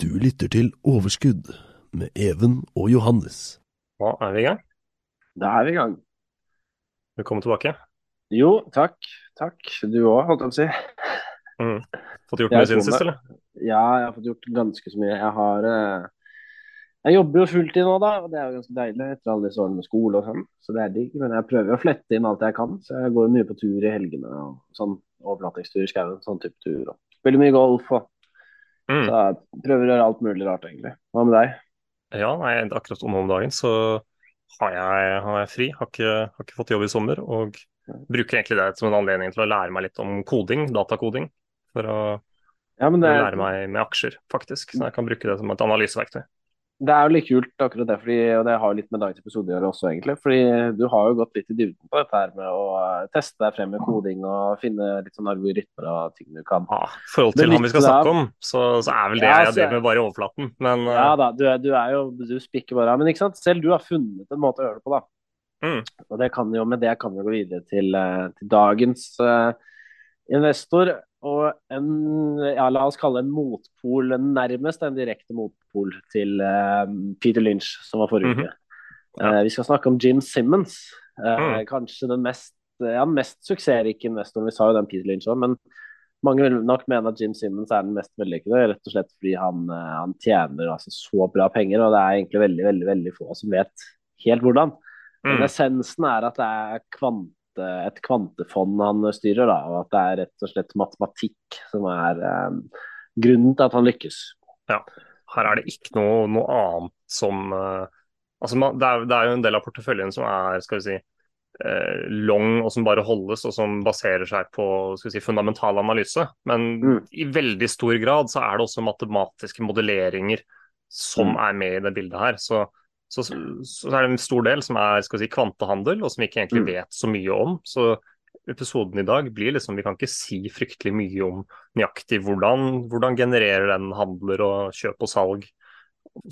Du lytter til Overskudd med Even og Johannes. Da er vi i gang. Da er vi i gang. Velkommen tilbake. Jo, takk. Takk. Du òg, holdt jeg på å si. Mm. Fått gjort mye siden sist, eller? Ja, jeg har fått gjort ganske så mye. Jeg har eh, Jeg jobber jo fulltid nå, da, og det er jo ganske deilig etter alle disse årene med skole og sånn. Så det er digg. Men jeg prøver jo å flette inn alt jeg kan, så jeg går mye på tur i helgene og sånn overnattingstur i skauen, sånn type tur. Og spiller mye golf og Mm. Så jeg prøver å gjøre alt mulig rart, egentlig. Hva med deg? Ja, nei, akkurat om om dagen så har jeg, har jeg fri. Har ikke, har ikke fått jobb i sommer. Og bruker egentlig det som en anledning til å lære meg litt om koding, datakoding. For å Ja, men det, lære meg med aksjer, faktisk. Så jeg kan bruke det som et analyseverktøy. Det er jo litt kult, akkurat det, fordi, og det har jo litt med dagens episode å gjøre også, egentlig. Fordi du har jo gått litt i dybden på dette her med å eh, teste deg frem med koding og finne litt sånn algoritmer og ting du kan. Ja, I forhold til han vi skal snakke om, så, så er vel det Ja, jeg driver med bare i overflaten. Men Ja eh, da, du, er- du er jo Du spikker bare av. Men ikke sant, selv du har funnet en måte å gjøre det på, da. Mm. Og det kan jo, med det kan vi gå videre til, eh, til dagens uh, investor. Og en, ja, la oss kalle en motpol, nærmest en direkte motpol til uh, Peter Lynch, som var forrige Mhm. uke. uh, vi skal snakke om Jim Simmons. Uh, Mm. Kanskje den mest, ja, mest suksessrike investoren. Vi sa jo den Peter Lynch òg, men mange vil nok mene at Jim Simmons er den mest vellykkede, rett og slett fordi han, eh, han tjener altså så bra penger, og det er egentlig veldig, veldig, veldig få som vet helt hvordan. Men mm, essensen er at det er kvante, et kvantefond han styrer, da, og at det er rett og slett matematikk som er um, grunnen til at han lykkes. Ja, her er det ikke noe, noe annet som uh, Altså, man, det, er, det er jo en del av porteføljen som er skal vi si, uh, long og som bare holdes, og som baserer seg på skal vi si, fundamental analyse. Men Mm. i veldig stor grad så er det også matematiske modelleringer som Mm. er med i det bildet her. Så, så, så er det en stor del som er si, kvantehandel, og som vi ikke egentlig Mm. vet så mye om. Så episoden i dag blir liksom Vi kan ikke si fryktelig mye om nøyaktig hvordan, hvordan genererer den handler og kjøp og salg.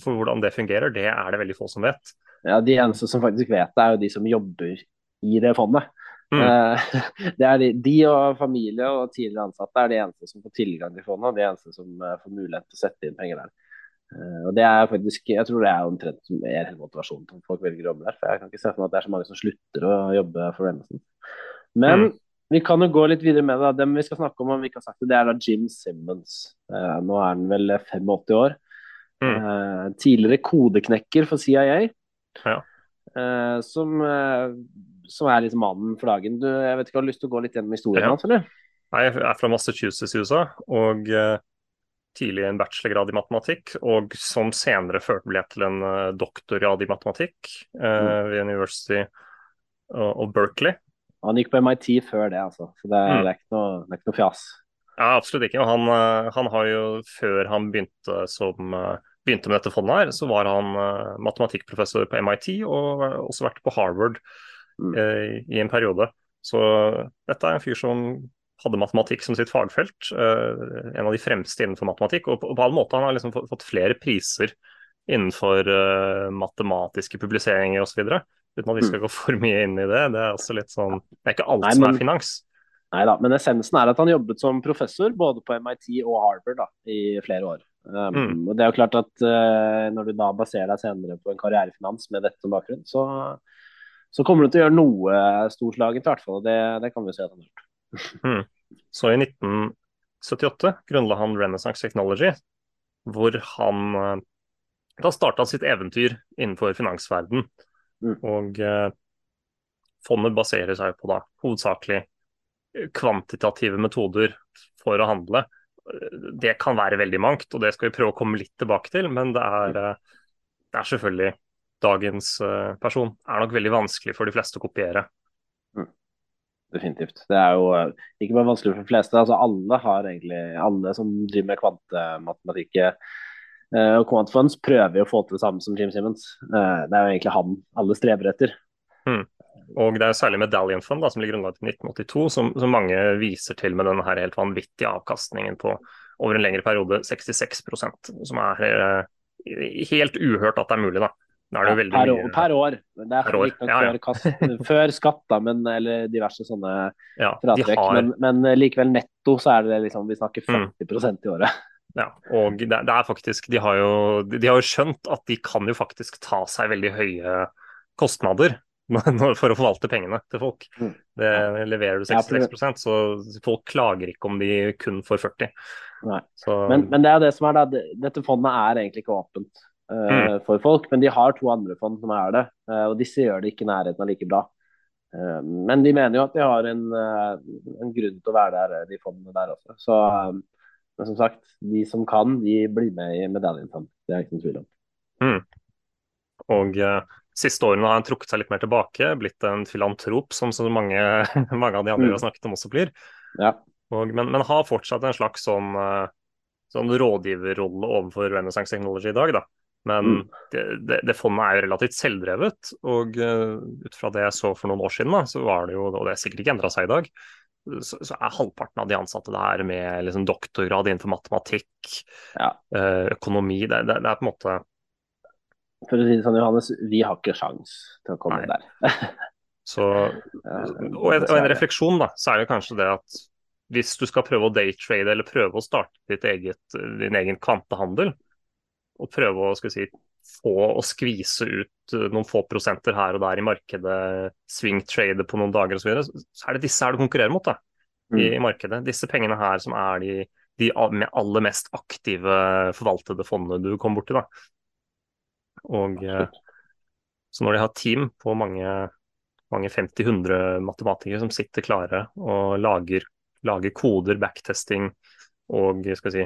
For hvordan det fungerer, det er det veldig få som vet. Ja, De eneste som faktisk vet det, er jo de som jobber i det fondet. Mm. Eh, det er de, de og familie og tidligere ansatte er de eneste som får tilgang til fondet, og de eneste som eh, får mulighet til å sette inn penger der. Eh, og det er faktisk, Jeg tror det er omtrent mer motivasjonen til folk velger å jobbe der. For jeg kan ikke se for meg at det er så mange som slutter å jobbe for Remington. Men Mm. vi kan jo gå litt videre med det. Dem vi skal snakke om, om vi ikke har sagt det, det er da Jim Simmons. Uh, nå er han vel 85 år. Mm. Uh, tidligere kodeknekker for CIA. Ja. Uh, som, eh, som er liksom mannen for dagen. Du, jeg vet ikke, Har du lyst til å gå litt gjennom historien Ja. hans, eller? Jeg er fra Massachusetts i USA, og eh, tidlig en bachelorgrad i matematikk, og som senere førte ble til en eh, doktorgrad i matematikk eh, ved University of Berkeley. Han gikk på MIT før det, altså. Så det, Mm. det, er, ikke noe, det er ikke noe fjas. Ja, absolutt ikke. Og han, eh, han har jo, før han begynte, som, eh, begynte med dette fondet her, så var han matematikkprofessor på MIT, og har også vært på Harvard Mm. eh, i en periode. Så dette er en fyr som hadde matematikk som sitt fagfelt. eh, en av de fremste innenfor matematikk. Og på, på alle måter han har liksom fått, flere priser innenfor eh, matematiske publiseringer osv. Uten at vi skal gå for mye inn i det. Det er også litt sånn Det er ikke alt Nei, som er finans. Nei da, men essensen er at han jobbet som professor både på MIT og Harvard da, i flere år. Um, Mm. Og det er jo klart at uh, Når du da baserer deg senere på en karrierefinans med dette som bakgrunn, så, så kommer du til å gjøre noe storslagent, i hvert fall. Det, det kan vi si at han har gjort. Så i 1978 grunnla han Renaissance Technology, hvor han eh, Da starta sitt eventyr innenfor finansverden. Mm. Og eh, fondet baserer seg på da hovedsakelig kvantitative metoder for å handle. Det kan være veldig mangt, og det skal vi prøve å komme litt tilbake til. Men det er, eh, det er selvfølgelig dagens eh, person er nok veldig vanskelig for de fleste å kopiere. Definitivt. Det er jo eh, ikke bare vanskelig for de fleste. altså Alle har egentlig, alle som driver med kvantematematikk eh, og kvantfunds, prøver jo å få til det samme som Jim Simmons. Eh, Det er jo egentlig han alle strever etter. Og det er særlig Medallion Fund, da, som ligger grunnlagt i 1982, som, som mange viser til med denne helt vanvittige avkastningen på over en lengre periode 66% som er eh, helt uhørt at det er mulig. da. Veldig per, mye- år, per år. Det er Per år, ja, ja. før, før skatt, da, men, eller diverse sånne ja, fratrekk. har, Men, men likevel netto så er det liksom Vi snakker Mm. 40 i året. Ja, og det, det, er faktisk de har, jo, de har jo skjønt at de kan jo faktisk ta seg veldig høye kostnader for å forvalte pengene til folk. Mm. Det Leverer du 66% så folk klager ikke om de kun får 40 men, men, det er det som er da, dette fondet er egentlig ikke åpent mm. for folk, men de har to andre fond som er det. Uh, og disse gjør det ikke i nærheten av like bra. Uh, men de mener jo at de har en, en, grunn til å være der, de fondene der også. Så men som sagt, de som kan, de blir med i medaljen. Det er ikke noen tvil om. Mm. Og siste årene har han trukket seg litt mer tilbake, blitt en filantrop, som så mange, mange av de andre mm. har snakket om også blir. Ja. Og, men, men, har fortsatt en slags sånn, sånn rådgiverrolle overfor Renaissance Technology i dag. da. Men mm. det, det, det, fondet er jo relativt selvdrevet, og uh, ut fra det jeg så for noen år siden, da, så var det jo, og det har sikkert ikke endra seg i dag, så, så, er halvparten av de ansatte der med liksom doktorgrad innenfor matematikk, ja. Eh, økonomi. Det, det, er på en måte For å si det sånn, Johannes, vi har ikke sjans til å komme Nei. der. så, og, en, og en refleksjon, da, så er det kanskje det at hvis du skal prøve å daytrade eller prøve å starte eget, din egen kvantehandel, og prøve å si, få og skvise ut eh, noen få prosenter her og der i markedet, swing trade på noen dager osv., så, videre, så er det disse her du konkurrerer mot da, i, mm. i markedet. Disse pengene her som er de, de aller mest aktive forvaltede fondene du kommer borti. da. Og eh, så når de har team på mange, mange 50-100 matematikere som sitter klare og lager, lager koder, backtesting og skal si,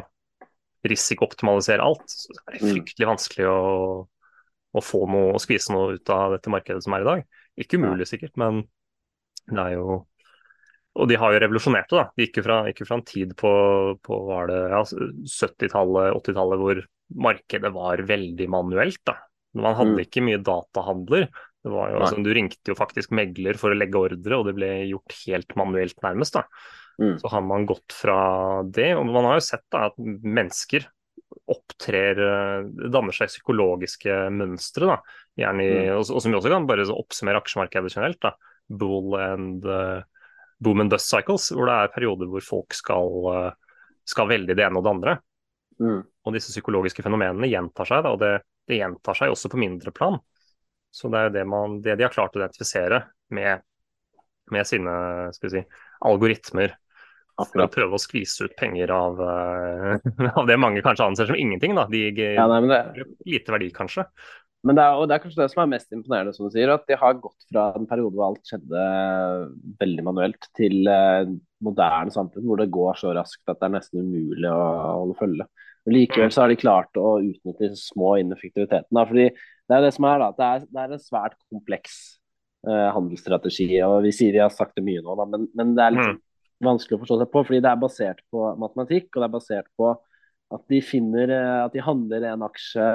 risikooptimalisere alt, så er det mm. fryktelig vanskelig å, å få noe, å skvise noe ut av dette markedet som er i dag. Ikke umulig sikkert, men det er jo og de har jo revolusjonert det. da. De gikk jo fra, gikk fra en tid på, på var det, ja, 70-tallet, 80-tallet hvor markedet var veldig manuelt. da. Man hadde mm. ikke mye datahandler. Det var jo, altså, du ringte jo faktisk megler for å legge ordre, og det ble gjort helt manuelt nærmest. da. Mm. Så har man gått fra det. Og man har jo sett da, at mennesker opptrer eh, Danner seg psykologiske mønstre, da. Gjerne i, mm. og, og, som vi også kan bare oppsummere aksjemarkedet generelt. da. Bull and uh, boom and dust cycles, hvor det er perioder hvor folk skal, uh, skal velge det ene og det andre. Mm. Og disse psykologiske fenomenene gjentar seg, da, og det, det, gjentar seg også på mindre plan. Så det er jo det, man, det de har klart å identifisere med, med sine si, algoritmer for å prøve å skvise ut penger av, uh, av, det mange kanskje anser som ingenting. Da. De ja, nei, det... lite verdi, kanskje. Men det er, og det er kanskje det som er mest imponerende, som du sier, at de har gått fra en periode hvor alt skjedde veldig manuelt, til uh, moderne samfunn hvor det går så raskt at det er nesten umulig å, holde følge. Men Likevel så har de klart å utnytte små ineffektiviteten. Da, fordi det er det som er da, det er, det er en svært kompleks uh, handelsstrategi. og Vi sier de har sagt det mye nå, da, men, men det er litt mm vanskelig å forstå seg på, fordi det er basert på matematikk, og det er basert på at de finner eh, at de handler en aksje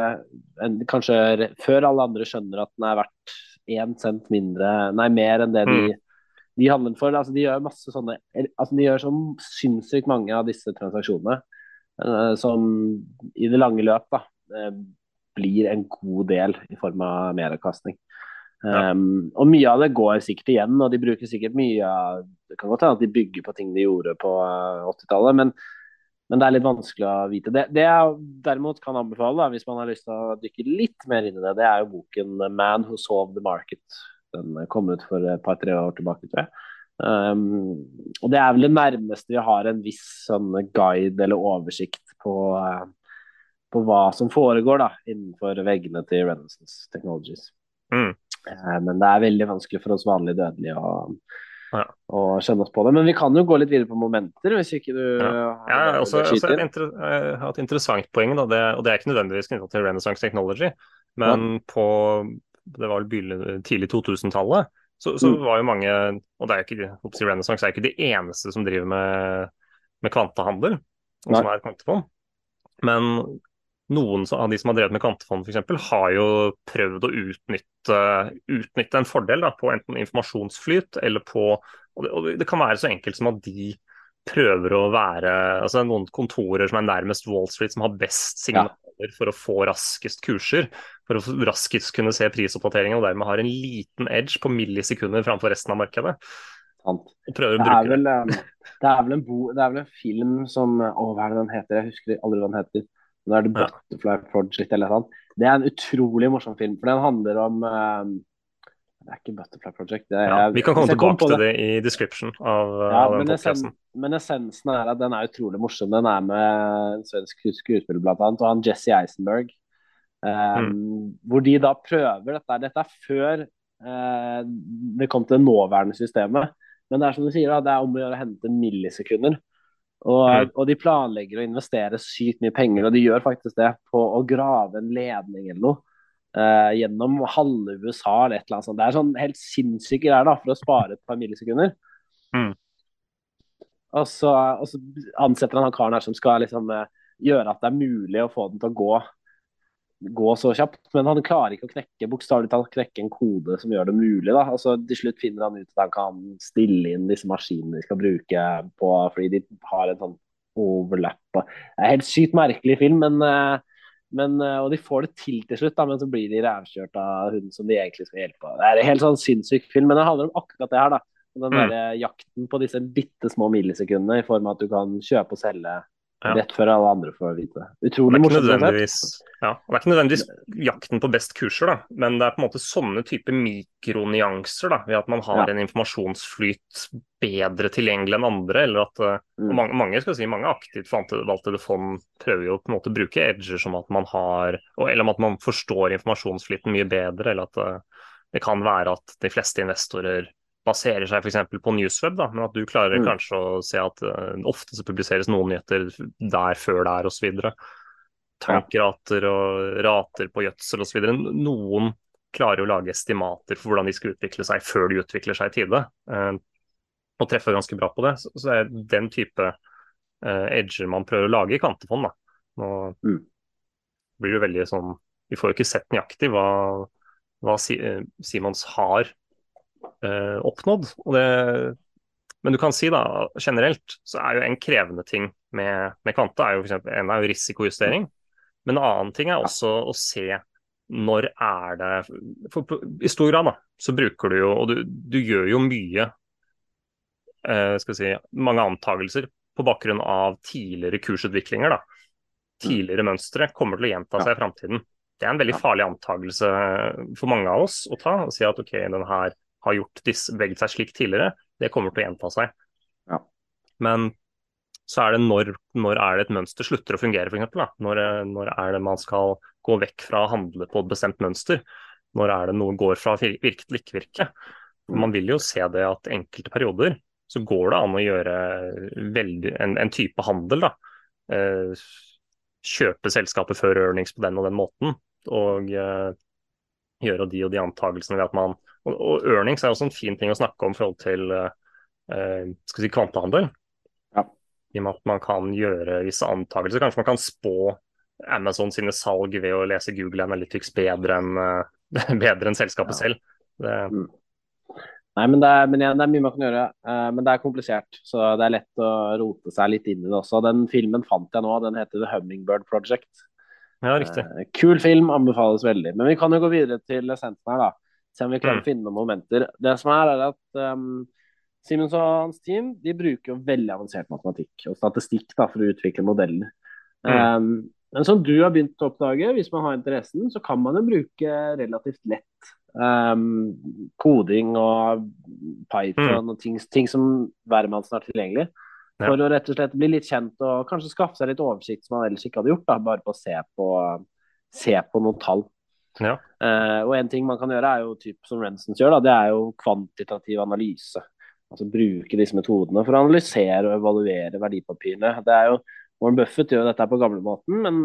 en, kanskje før alle andre skjønner at den er verdt én cent mindre, nei, mer enn det de, mm. de handler for. Altså, de gjør masse sånne altså, De gjør så sinnssykt mange av disse transaksjonene uh, som i det lange løp da, uh, blir en god del i form av meravkastning. Ja. Um, og mye av det går sikkert igjen, og de bruker sikkert mye av Det kan godt hende at de bygger på ting de gjorde på 80-tallet, eh, men, men, det er litt vanskelig å vite. Det, det jeg derimot kan anbefale, da, hvis man har lyst til å dykke litt mer inn i det, det er jo boken 'Man Who Solved the Market'. Den kom ut for et par-tre år tilbake, tror jeg. Um, og det er vel det nærmeste vi har en viss sånn guide eller oversikt på, uh, på hva som foregår da, innenfor veggene til Renaissance Technologies. Mm. Eh, men det er veldig vanskelig for oss vanlige dødelige å, ja. å skjønne oss på det. Men vi kan jo gå litt videre på momenter, hvis ikke du ja. Jeg har også, også et, inter, et, interessant poeng, da, det, og det er ikke nødvendigvis knyttet til Renaissance Technology, men ja. på det var vel tidlig 2000-tallet, så, så mm. var jo mange Og det er ikke, Renaissance er ikke de eneste som driver med, med kvantehandel, som er kvantefond. Men noen av de som har drevet med kantefond f.eks., har jo prøvd å utnytte, utnytte en fordel da, på enten informasjonsflyt eller på og det, og det, kan være så enkelt som at de prøver å være altså Noen kontorer som er nærmest Wall Street, som har best signaler ja. for å få raskest kurser, for å raskest kunne se prisoppdateringen, og dermed har en liten edge på millisekunder framfor resten av markedet. Det er, vel, eh, det, er vel en bo, det er vel en film som Å, hva er det den heter? Jeg husker aldri hva den heter. Det er det Butterfly Project eller noe sånt. Det er en utrolig morsom film, for den handler om eh, Det er ikke Butterfly Project. Det er, Ja, vi kan komme tilbake til det i description av, Ja, av den men, essen, men essensen er at den er utrolig morsom. Den er med en svensk skuespiller blant annet, og han Jesse Eisenberg. Um, Mm. Hvor de da prøver dette. Dette er før uh, det kom til det nåværende systemet. Men det er som du sier, da, det er om å gjøre å hente millisekunder. Og, og de planlegger å investere sykt mye penger, og de gjør faktisk det, på å grave en ledning eller noe. eh, gjennom halve USA eller et eller annet sånt. Det er sånn helt sinnssyke greier da, for å spare et par millisekunder. Mm. Og så, og så ansetter han han karen her som skal liksom eh, gjøre at det er mulig å få den til å gå, gå så kjapt. Men han klarer ikke å knekke bokstavelig talt knekke en kode som gjør det mulig. da. Altså Til slutt finner han ut at han kan stille inn disse maskinene de skal bruke på, fordi de har en sånn overlap. Det er helt sykt merkelig film, men, eh, men, eh, og de får det til til slutt, da, men så blir de rævkjørt av hun som de egentlig skal hjelpe. Det er en helt sånn sinnssyk film, men det handler om akkurat det her. da. Den Mm. der jakten på disse bitte små millisekundene i form av at du kan kjøpe og selge Ja. rett før alle andre får vite det. Det Utrolig er ikke nødvendigvis, ja, og det er ikke nødvendigvis jakten på best kurser, da, men det er på en måte sånne type mikronyanser da, ved at man har Ja. en informasjonsflyt bedre tilgjengelig enn andre. eller at eh, Mm. mange, mange, skal si, mange aktivt valgte fond prøver jo på en måte å bruke edger som at man har, eller at man forstår informasjonsflyten mye bedre. eller at eh, det kan være at de fleste investorer baserer seg f.eks. på Newsweb, da, men at du klarer Mm. kanskje å se at uh, ofte så publiseres noen nyheter der før der osv. Tankrater og rater på gjødsel osv. Noen klarer å lage estimater for hvordan de skal utvikle seg før de utvikler seg i tide, eh, og treffer ganske bra på det. Så, det er den type eh, edger man prøver å lage i kvantefond. da. Nå Mm. blir det veldig sånn Vi får jo ikke sett nøyaktig hva, hva eh, Simons har oppnådd. Og det, men du kan si da, generelt så er jo en krevende ting med, med kvante er jo for eksempel, en er jo risikojustering. Men en annen ting er også å se når er det for I stor grad da, så bruker du jo, og du, du gjør jo mye eh, skal vi si, mange antakelser på bakgrunn av tidligere kursutviklinger. da. Tidligere mønstre kommer til å gjenta seg i framtiden. Det er en veldig farlig antakelse for mange av oss å ta. og Si at ok, den her har gjort disse, beveget seg slik tidligere, det kommer til å gjenta seg. Ja. Men så er det når, når er det et mønster slutter å fungere, f.eks. Når, når er det man skal gå vekk fra å handle på et bestemt mønster? Når er det noe går fra virke til ikke virke? Man vil jo se det at enkelte perioder så går det an å gjøre veldig, en, en type handel. da. Eh, kjøpe selskapet før earnings på den og den måten, og eh, gjøre de og de antakelsene ved at man og, og earnings er også en fin ting å snakke om i forhold til eh, eh, skal si kvantehandel. I og med at man kan gjøre visse antakelser. Kanskje man kan spå Amazon sine salg ved å lese Google Analytics bedre enn eh, bedre enn selskapet Ja. selv. Det, Nei, men det, er, men det er mye man kan gjøre. eh, men det er komplisert, så det er lett å rote seg litt inn i det også. Den filmen fant jeg nå, den heter The Hummingbird Project. ja, riktig. Eh, kul film, anbefales veldig. Men vi kan jo gå videre til essensen her, da. Se om vi klarer Mm. å finne noen momenter. Det som er, er at um, Simons og hans team de bruker jo veldig avansert matematikk og statistikk da, for å utvikle modeller. Mm. Um, men som du har begynt å oppdage, hvis man har interessen, så kan man jo bruke relativt lett um, koding og Python og ting, ting som hvermannsen har tilgjengelig. Ja. For å rett og slett bli litt kjent og kanskje skaffe seg litt oversikt som man ellers ikke hadde gjort, da, bare på å se på, se på noen tall. Ja. Uh, og en ting man kan gjøre, er jo typ som Rensons gjør, da, det er jo kvantitativ analyse. Altså bruke disse metodene for å analysere og evaluere verdipapirene. Det er jo, Warren Buffett gjør dette på gamlemåten, men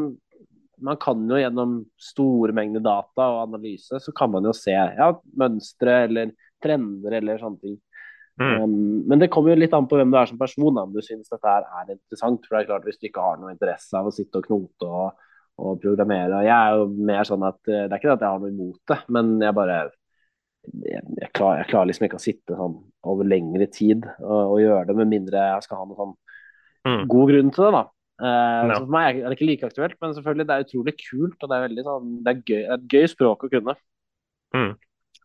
man kan jo gjennom store mengder data og analyse, så kan man jo se ja, mønstre eller trender eller sånne ting. Mm. Um, men det kommer jo litt an på hvem du er som person, om du syns dette her er interessant. For det er klart Hvis du ikke har noe interesse av å sitte og knote og, og programmere og Jeg er jo mer sånn at eh, det er ikke det at jeg har noe imot det, men jeg bare jeg, jeg, klarer, jeg klarer liksom ikke å sitte sånn over lengre tid og, og gjøre det, med mindre jeg skal ha noen sånn Mm. god grunn til det. da. Uh, no. For meg er det ikke like aktuelt, men selvfølgelig det er utrolig kult. og Det er veldig sånn, det er gøy, det er et gøy språk å kunne.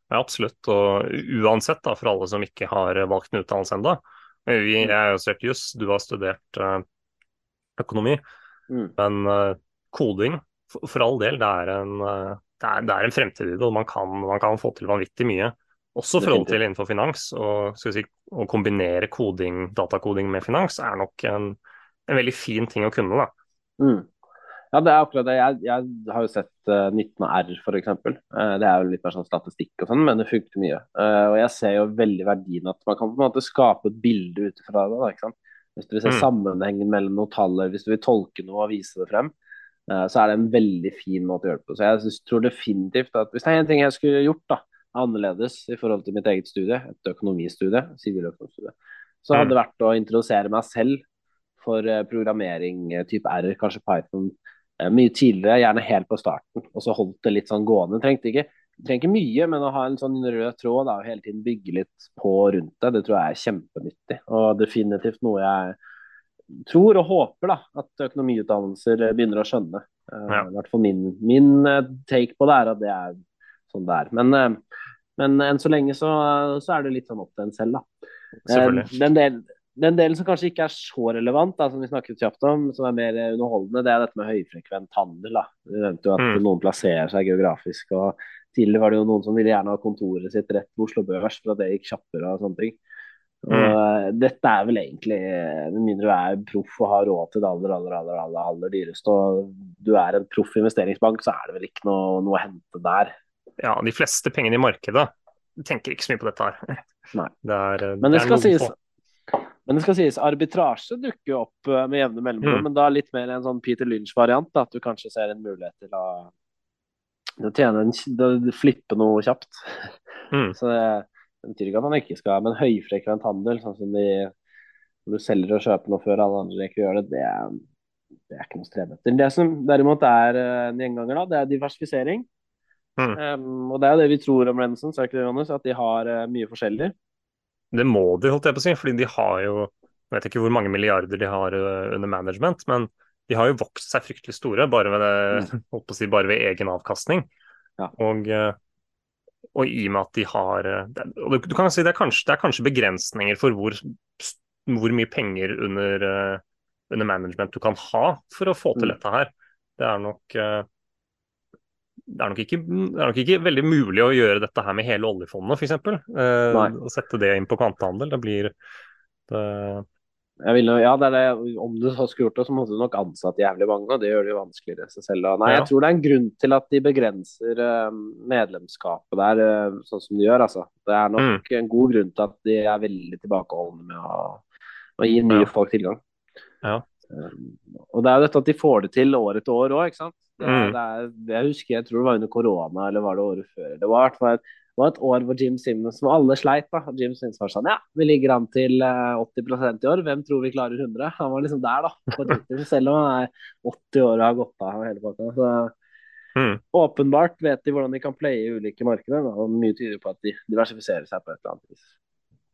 ja, absolutt. Og uansett, da, for alle som ikke har valgt en utdannelse ennå. Jeg har jo studert juss, du har studert uh, økonomi. Mm. Men uh, koding, for, for, all del, det er en, det er, det er en fremtid i det. Og man kan, man kan, få til vanvittig mye. Også forhold til innenfor finans. Og si, å kombinere koding, datakoding med finans er nok en, en veldig fin ting å kunne. da. Mm. Ja, det er akkurat det. Jeg, jeg har jo sett uh, 19R f.eks. Uh, det er jo litt mer sånn statistikk og sånn, men det funker mye. Uh, og jeg ser jo veldig verdien at man kan på en måte skape et bilde ut fra det. Da? Hvis du vil se mm. sammenhengen mellom noen taller, hvis du vil tolke noe og vise det frem, så er det en veldig fin måte å gjøre det på. Så jeg tror definitivt at hvis det er en ting jeg skulle gjort da, annerledes i forhold til mitt eget studie, et økonomistudie, siviløkonomistudie, så hadde mm. det vært å introdusere meg selv for uh, programmering type R, kanskje Python, mye tidligere, gjerne helt på starten. Og så holdt det litt sånn gående. Trengte ikke, trengte ikke mye, men å ha en sånn rød tråd da, og hele tiden bygge litt på rundt det, det tror jeg er kjempenyttig. Og definitivt noe jeg tror og håper da, at økonomiutdannelser begynner å skjønne. Ja. I hvert fall min, min, take på det er at det er sånn det er. Men men enn så lenge så, så, er det litt sånn opp til en selv, da. Eh, den, del, den, delen som kanskje ikke er så relevant, da, som vi snakket kjapt om, som er mer underholdende, det er dette med høyfrekvent handel. da. Du nevnte jo at mm. noen plasserer seg geografisk. og Tidligere var det jo noen som ville gjerne ha kontoret sitt rett på Oslo Børs for at det gikk kjappere og sånne ting. Mm. Dette er vel egentlig, med mindre du er proff og har råd til det aller, aller, aller, aller, aller dyreste, og du er en proff investeringsbank, så er det vel ikke noe, noe å hente der ja, de fleste pengene i markedet tenker ikke så mye på dette her. Det er, eh, men, det det sies, men det skal sies, arbitrasje dukker jo opp eh, med jevne mellomrom, mm. men da litt mer en sånn Peter Lynch-variant. At du kanskje ser en mulighet til å, å tjene en, å flippe noe kjapt. Mm. Så det, betyr ikke at man ikke skal ha, Men høyfrekvent handel, sånn som de hvor du selger og kjøper noe før alle andre rekker å gjøre det, det er, det er ikke noe strebe etter. Det som derimot er eh, en gjenganger, da, det er diversifisering. Mm. Um, og det er jo det vi tror om ikke det, Johannes? At de har uh, mye forskjellig? Det må de, holdt jeg på å si. fordi de har jo Jeg vet ikke hvor mange milliarder de har uh, under management, men de har jo vokst seg fryktelig store bare ved, det, mm. å si, bare ved egen avkastning. Ja. Og, uh, og, i og med at de har og du, kan si det er, kanskje, det er kanskje begrensninger for hvor, hvor mye penger under, under, management du kan ha for å få til mm. dette her. Det er nok det er, ikke, det er, nok ikke, veldig mulig å gjøre dette her med hele oljefondet, f.eks. Eh, å sette det inn på kvantehandel. Det blir det... Vil, ja, det det. Om du skulle gjort det, så måtte du nok ansatt jævlig mange, og det gjør det jo vanskeligere seg selv. Nei, ja. Jeg tror det er en grunn til at de begrenser uh, medlemskapet der, uh, sånn som de gjør. Altså. Det er nok mm. en god grunn til at de er veldig tilbakeholdne med å, å gi nye ja. folk tilgang. Ja. Um, og det er jo dette at de får det til år etter år òg, ikke sant. Det, mm. det er, jeg husker, jeg tror det var under korona, eller var det året før. Det var, det var et år hvor Jim Simmons, hvor alle sleit. da, Jim Simmons var sånn Ja, vi ligger an til 80 eh, i år. Hvem tror vi klarer 100? Han var liksom der, da. selv om han er 80 år og har gått av hele pakka. Så mm. åpenbart vet de hvordan de kan playe i ulike markeder. Og mye tyder på at de diversifiserer seg på et eller annet vis.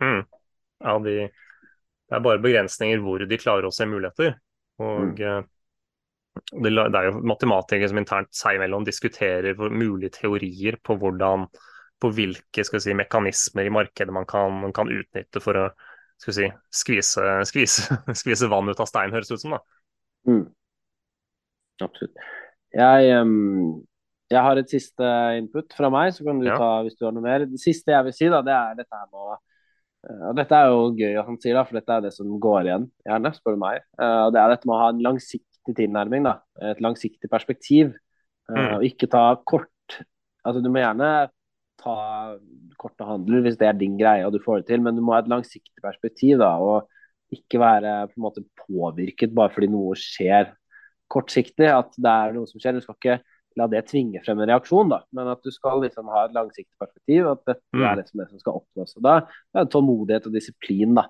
Mm. Ja, de, det er bare begrensninger hvor de klarer å se muligheter. Og mm. Eh, det, er jo matematikere som internt seg imellom diskuterer mulige teorier på hvordan på hvilke si, mekanismer i markedet man kan, man kan utnytte for å si, skvise, skvise, skvise, vann ut av stein, høres det ut som. da. Mm. Absolutt. Jeg, um, jeg, har et siste input fra meg, så kan du ja. ta hvis du har noe mer. Det siste jeg vil si, da, det er dette her med å uh, og Dette er jo gøy at han sier, da, for dette er det som går igjen, gjerne, spør du meg. Uh, og Det er dette med å ha en langsiktig langsiktig tilnærming. Da. Et langsiktig perspektiv. Eh, mm. Og ikke ta kort Altså Du må gjerne ta korte handler hvis det er din greie og du får det til, men du må ha et langsiktig perspektiv. da, og ikke være på en måte påvirket bare fordi noe skjer kortsiktig. At det er noe som skjer. Du skal ikke la det tvinge frem en reaksjon, da, men at du skal liksom ha et langsiktig perspektiv. At dette mm. er det som, det som skal oppnås. og Da er det tålmodighet og disiplin. da,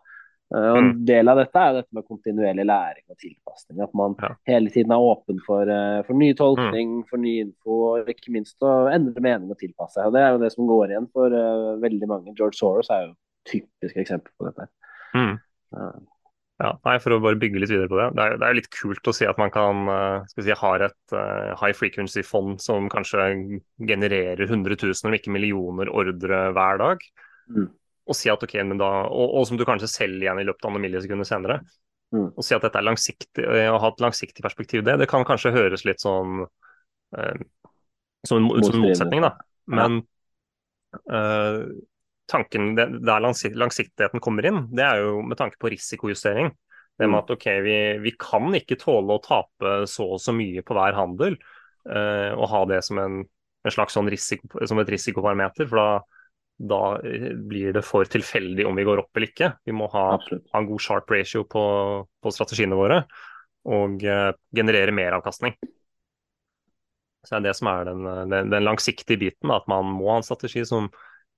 og En mm. del av dette er dette med kontinuerlig læring og tilpasning. At man ja. hele tiden er åpen for, eh, for ny tolkning, mm. for ny info og ikke minst å endre mening og tilpasse seg. Og Det er jo det som går igjen for uh, veldig mange. George Soros er jo typisk eksempel på dette. Mm. Ja. Ja, nei, For å bare bygge litt videre på det. Det er, det er litt kult å si at man kan si, har et uh, high frequency-fond som kanskje genererer 100 000, om ikke millioner ordre hver dag. Mm. Og si at ok, men da, og, og, som du kanskje selger igjen i løpet av noen millisekunder senere. Mm. Og si at dette er langsiktig, å ha et langsiktig perspektiv, det, det kan kanskje høres litt sånn eh, som, en, som en motsetning, da. Men eh, tanken der langsiktigheten kommer inn, det er jo med tanke på risikojustering. Det med mm. at ok, vi, vi kan ikke tåle å tape så og så mye på hver handel, eh, og ha det som en, en slags sånn risiko, som et risikoparameter. For da, da, blir det for tilfeldig om vi går opp eller ikke. Vi må ha, ha en god sharp ratio på, på strategiene våre og uh, generere meravkastning. Så det er det som er den, den, den langsiktige biten, at man må ha en strategi som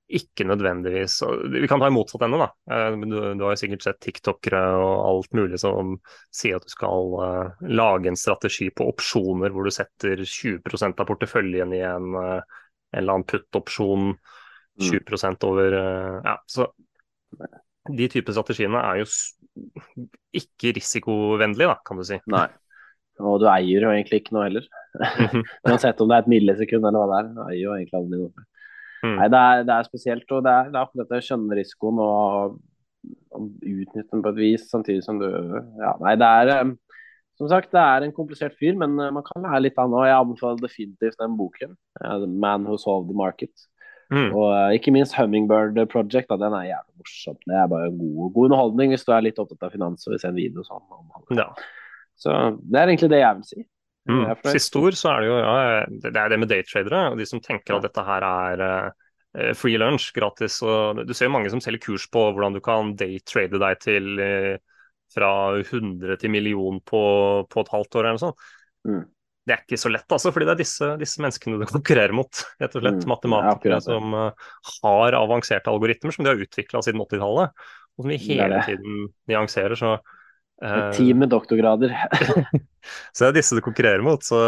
ikke nødvendigvis Vi kan ta i motsatt ende, da. Eh, du, du, har jo sikkert sett tiktokere og alt mulig som sier at du skal uh, lage en strategi på opsjoner hvor du setter 20% av porteføljen i en, uh, en eller annen putt-opsjon, 20 mm. over uh, Ja, så de type strategiene er jo ikke risikovennlige, da, kan du si. Nei. Og du eier jo egentlig ikke noe heller. Mhm. Uansett om det er et millisekund eller hva det er. Du eier jo egentlig aldri noe. Mm. Nei, det er, det er, spesielt. Og det er, det er akkurat det å skjønne risikoen og, og, utnytte den på et vis, samtidig som du Ja, nei, det er um, Som sagt, det er en komplisert fyr, men uh, man kan lære litt av han. òg. jeg anbefaler definitivt den boken. Man Who Solved the Market'. Mm. Og uh, ikke minst Hummingbird Project. Da, den er jævlig morsom. Det er bare god, god underholdning hvis du er litt opptatt av finans og vil se en video sånn. Ja. Så det er egentlig det jeg vil si. Mm. Siste ord så er det jo ja, det er det med daytradere og de som tenker at dette her er uh, free lunch, gratis. og Du ser jo mange som selger kurs på hvordan du kan daytrade deg til uh, fra 100 til million på, på, et halvt år eller noe sånt. Mm. Det er ikke så lett, altså, fordi det er disse, disse menneskene du konkurrerer mot. rett og slett mm. Matematikere som uh, har avanserte algoritmer som de har utvikla siden 80-tallet, og som vi hele tiden nyanserer. så et team med doktorgrader. så det er disse du konkurrerer mot. Så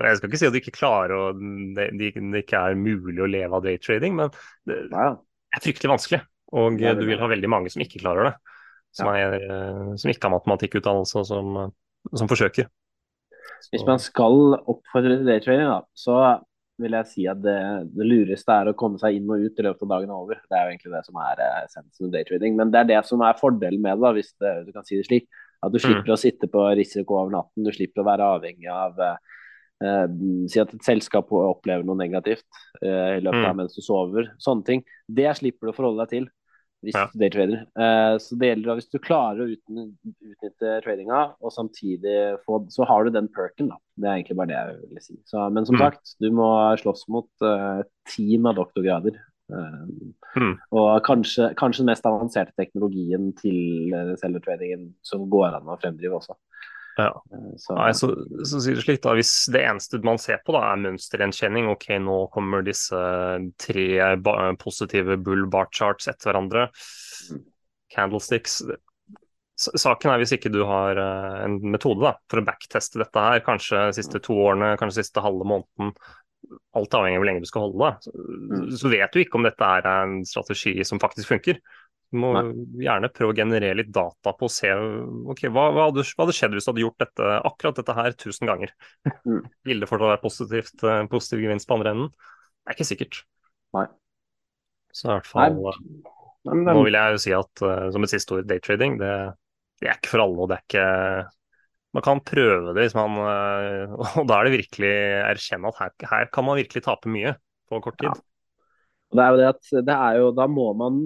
jeg skal ikke si at du ikke klarer å det, det, ikke er mulig å leve av daytrading, men det er fryktelig vanskelig. Og du vil ha veldig mange som ikke klarer det. Som, er, eh, som ikke har matematikkutdannelse, og som, som forsøker. Hvis man skal oppfordre til daytrading, da, så vil jeg si at det, det, lureste er å komme seg inn og ut i løpet av dagen over. Det er jo egentlig det som er eh, essensen med daytrading. Men det er det som er fordelen med det, hvis det, du kan si det slik. At du slipper mm. å sitte på risiko over natten. Du slipper å være avhengig av uh, Si at et selskap opplever noe negativt uh, i løpet av mm. mens du sover. Sånne ting. Det slipper du å forholde deg til hvis ja. du daytrader. Uh, så det gjelder da hvis du klarer å utnytte tradinga, og samtidig få Så har du den perken, da. Det er egentlig bare det jeg vil si. Så, men som mm. sagt, du må slåss mot uh, team av doktorgrader. Uh, mm. Og kanskje, kanskje, den mest avanserte teknologien til celletradingen som går an å fremdrive også. Ja. Så, Nei, så, så sier det slik da, Hvis det eneste man ser på da er mønstergjenkjenning, ok, nå kommer disse tre positive bull bar charts etter hverandre, mm. candlesticks Saken er hvis ikke du har en metode da, for å backteste dette her, kanskje de siste to årene, kanskje de siste halve måneden, alt avhengig av hvor lenge du skal holde, så, mm. så vet du ikke om dette er en strategi som faktisk funker. Du må Nei. gjerne prøve å generere litt data på å se okay, hva, hva, hadde, hva, hadde, skjedd hvis du hadde gjort dette, akkurat dette her tusen ganger. Mm. Vil det fortsatt være positivt, eh, positiv gevinst på andre enden? Det er ikke sikkert. Nei. Så i hvert fall Nei. Nei, Nå vil jeg jo si at uh, som et siste ord, daytrading, det, det, er ikke for alle. og det er ikke Man kan prøve det hvis man uh, Og da er det virkelig erkjenne at her, her, kan man virkelig tape mye på kort tid. Ja. Og det er jo det at det er jo, Da må man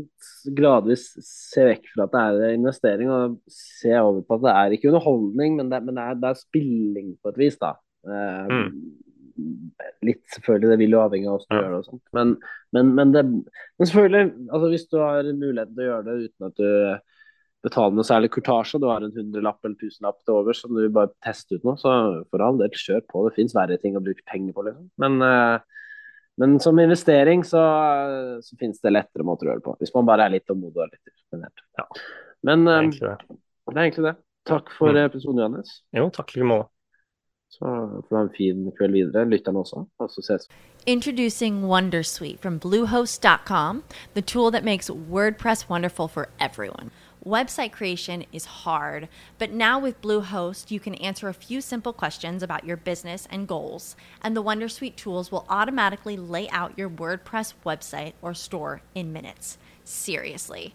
gradvis se vekk fra at det er investering og se over på at det er ikke underholdning, men det, men det, er, det er, spilling på et vis. da. Eh, mm. Litt selvfølgelig, det vil jo avhenge av hvordan du ja. gjør det. og sånt. Men, men, men, det, men selvfølgelig, altså hvis du har muligheten til å gjøre det uten at du betaler noe særlig kurtasje, du har en hundrelapp eller tusenlapp til over som du bare tester ut nå, så for all del, kjør på. Det fins verre ting å bruke penger på, liksom. Men uh, men som investering så, så finnes det lettere måter å gjøre det på. Hvis man bare er litt tålmodig og litt disiplinert. Ja. Men det er, um, det. det er egentlig det. Takk for mm. episoden, Johannes. Jo, takk like måte. Så får du ha en fin kveld videre, lytterne også, og så ses Introducing Wondersuite from Bluehost.com, the tool that makes WordPress wonderful for everyone. Website creation is hard, but now with Bluehost, you can answer a few simple questions about your business and goals, and the Wondersuite tools will automatically lay out your WordPress website or store in minutes. Seriously.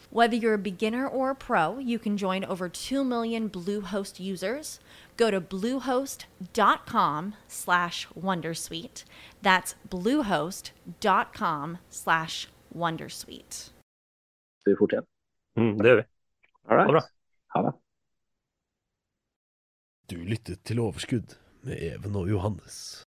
Whether you're a beginner or a pro, you can join over 2 million Bluehost users. Go to bluehost.com slash wondersuite. That's bluehost.com slash wondersuite. Skal vi fortsette? Mm, det gjør vi. All Ha det bra. Ha det. Du lyttet til Overskudd med Even og Johannes.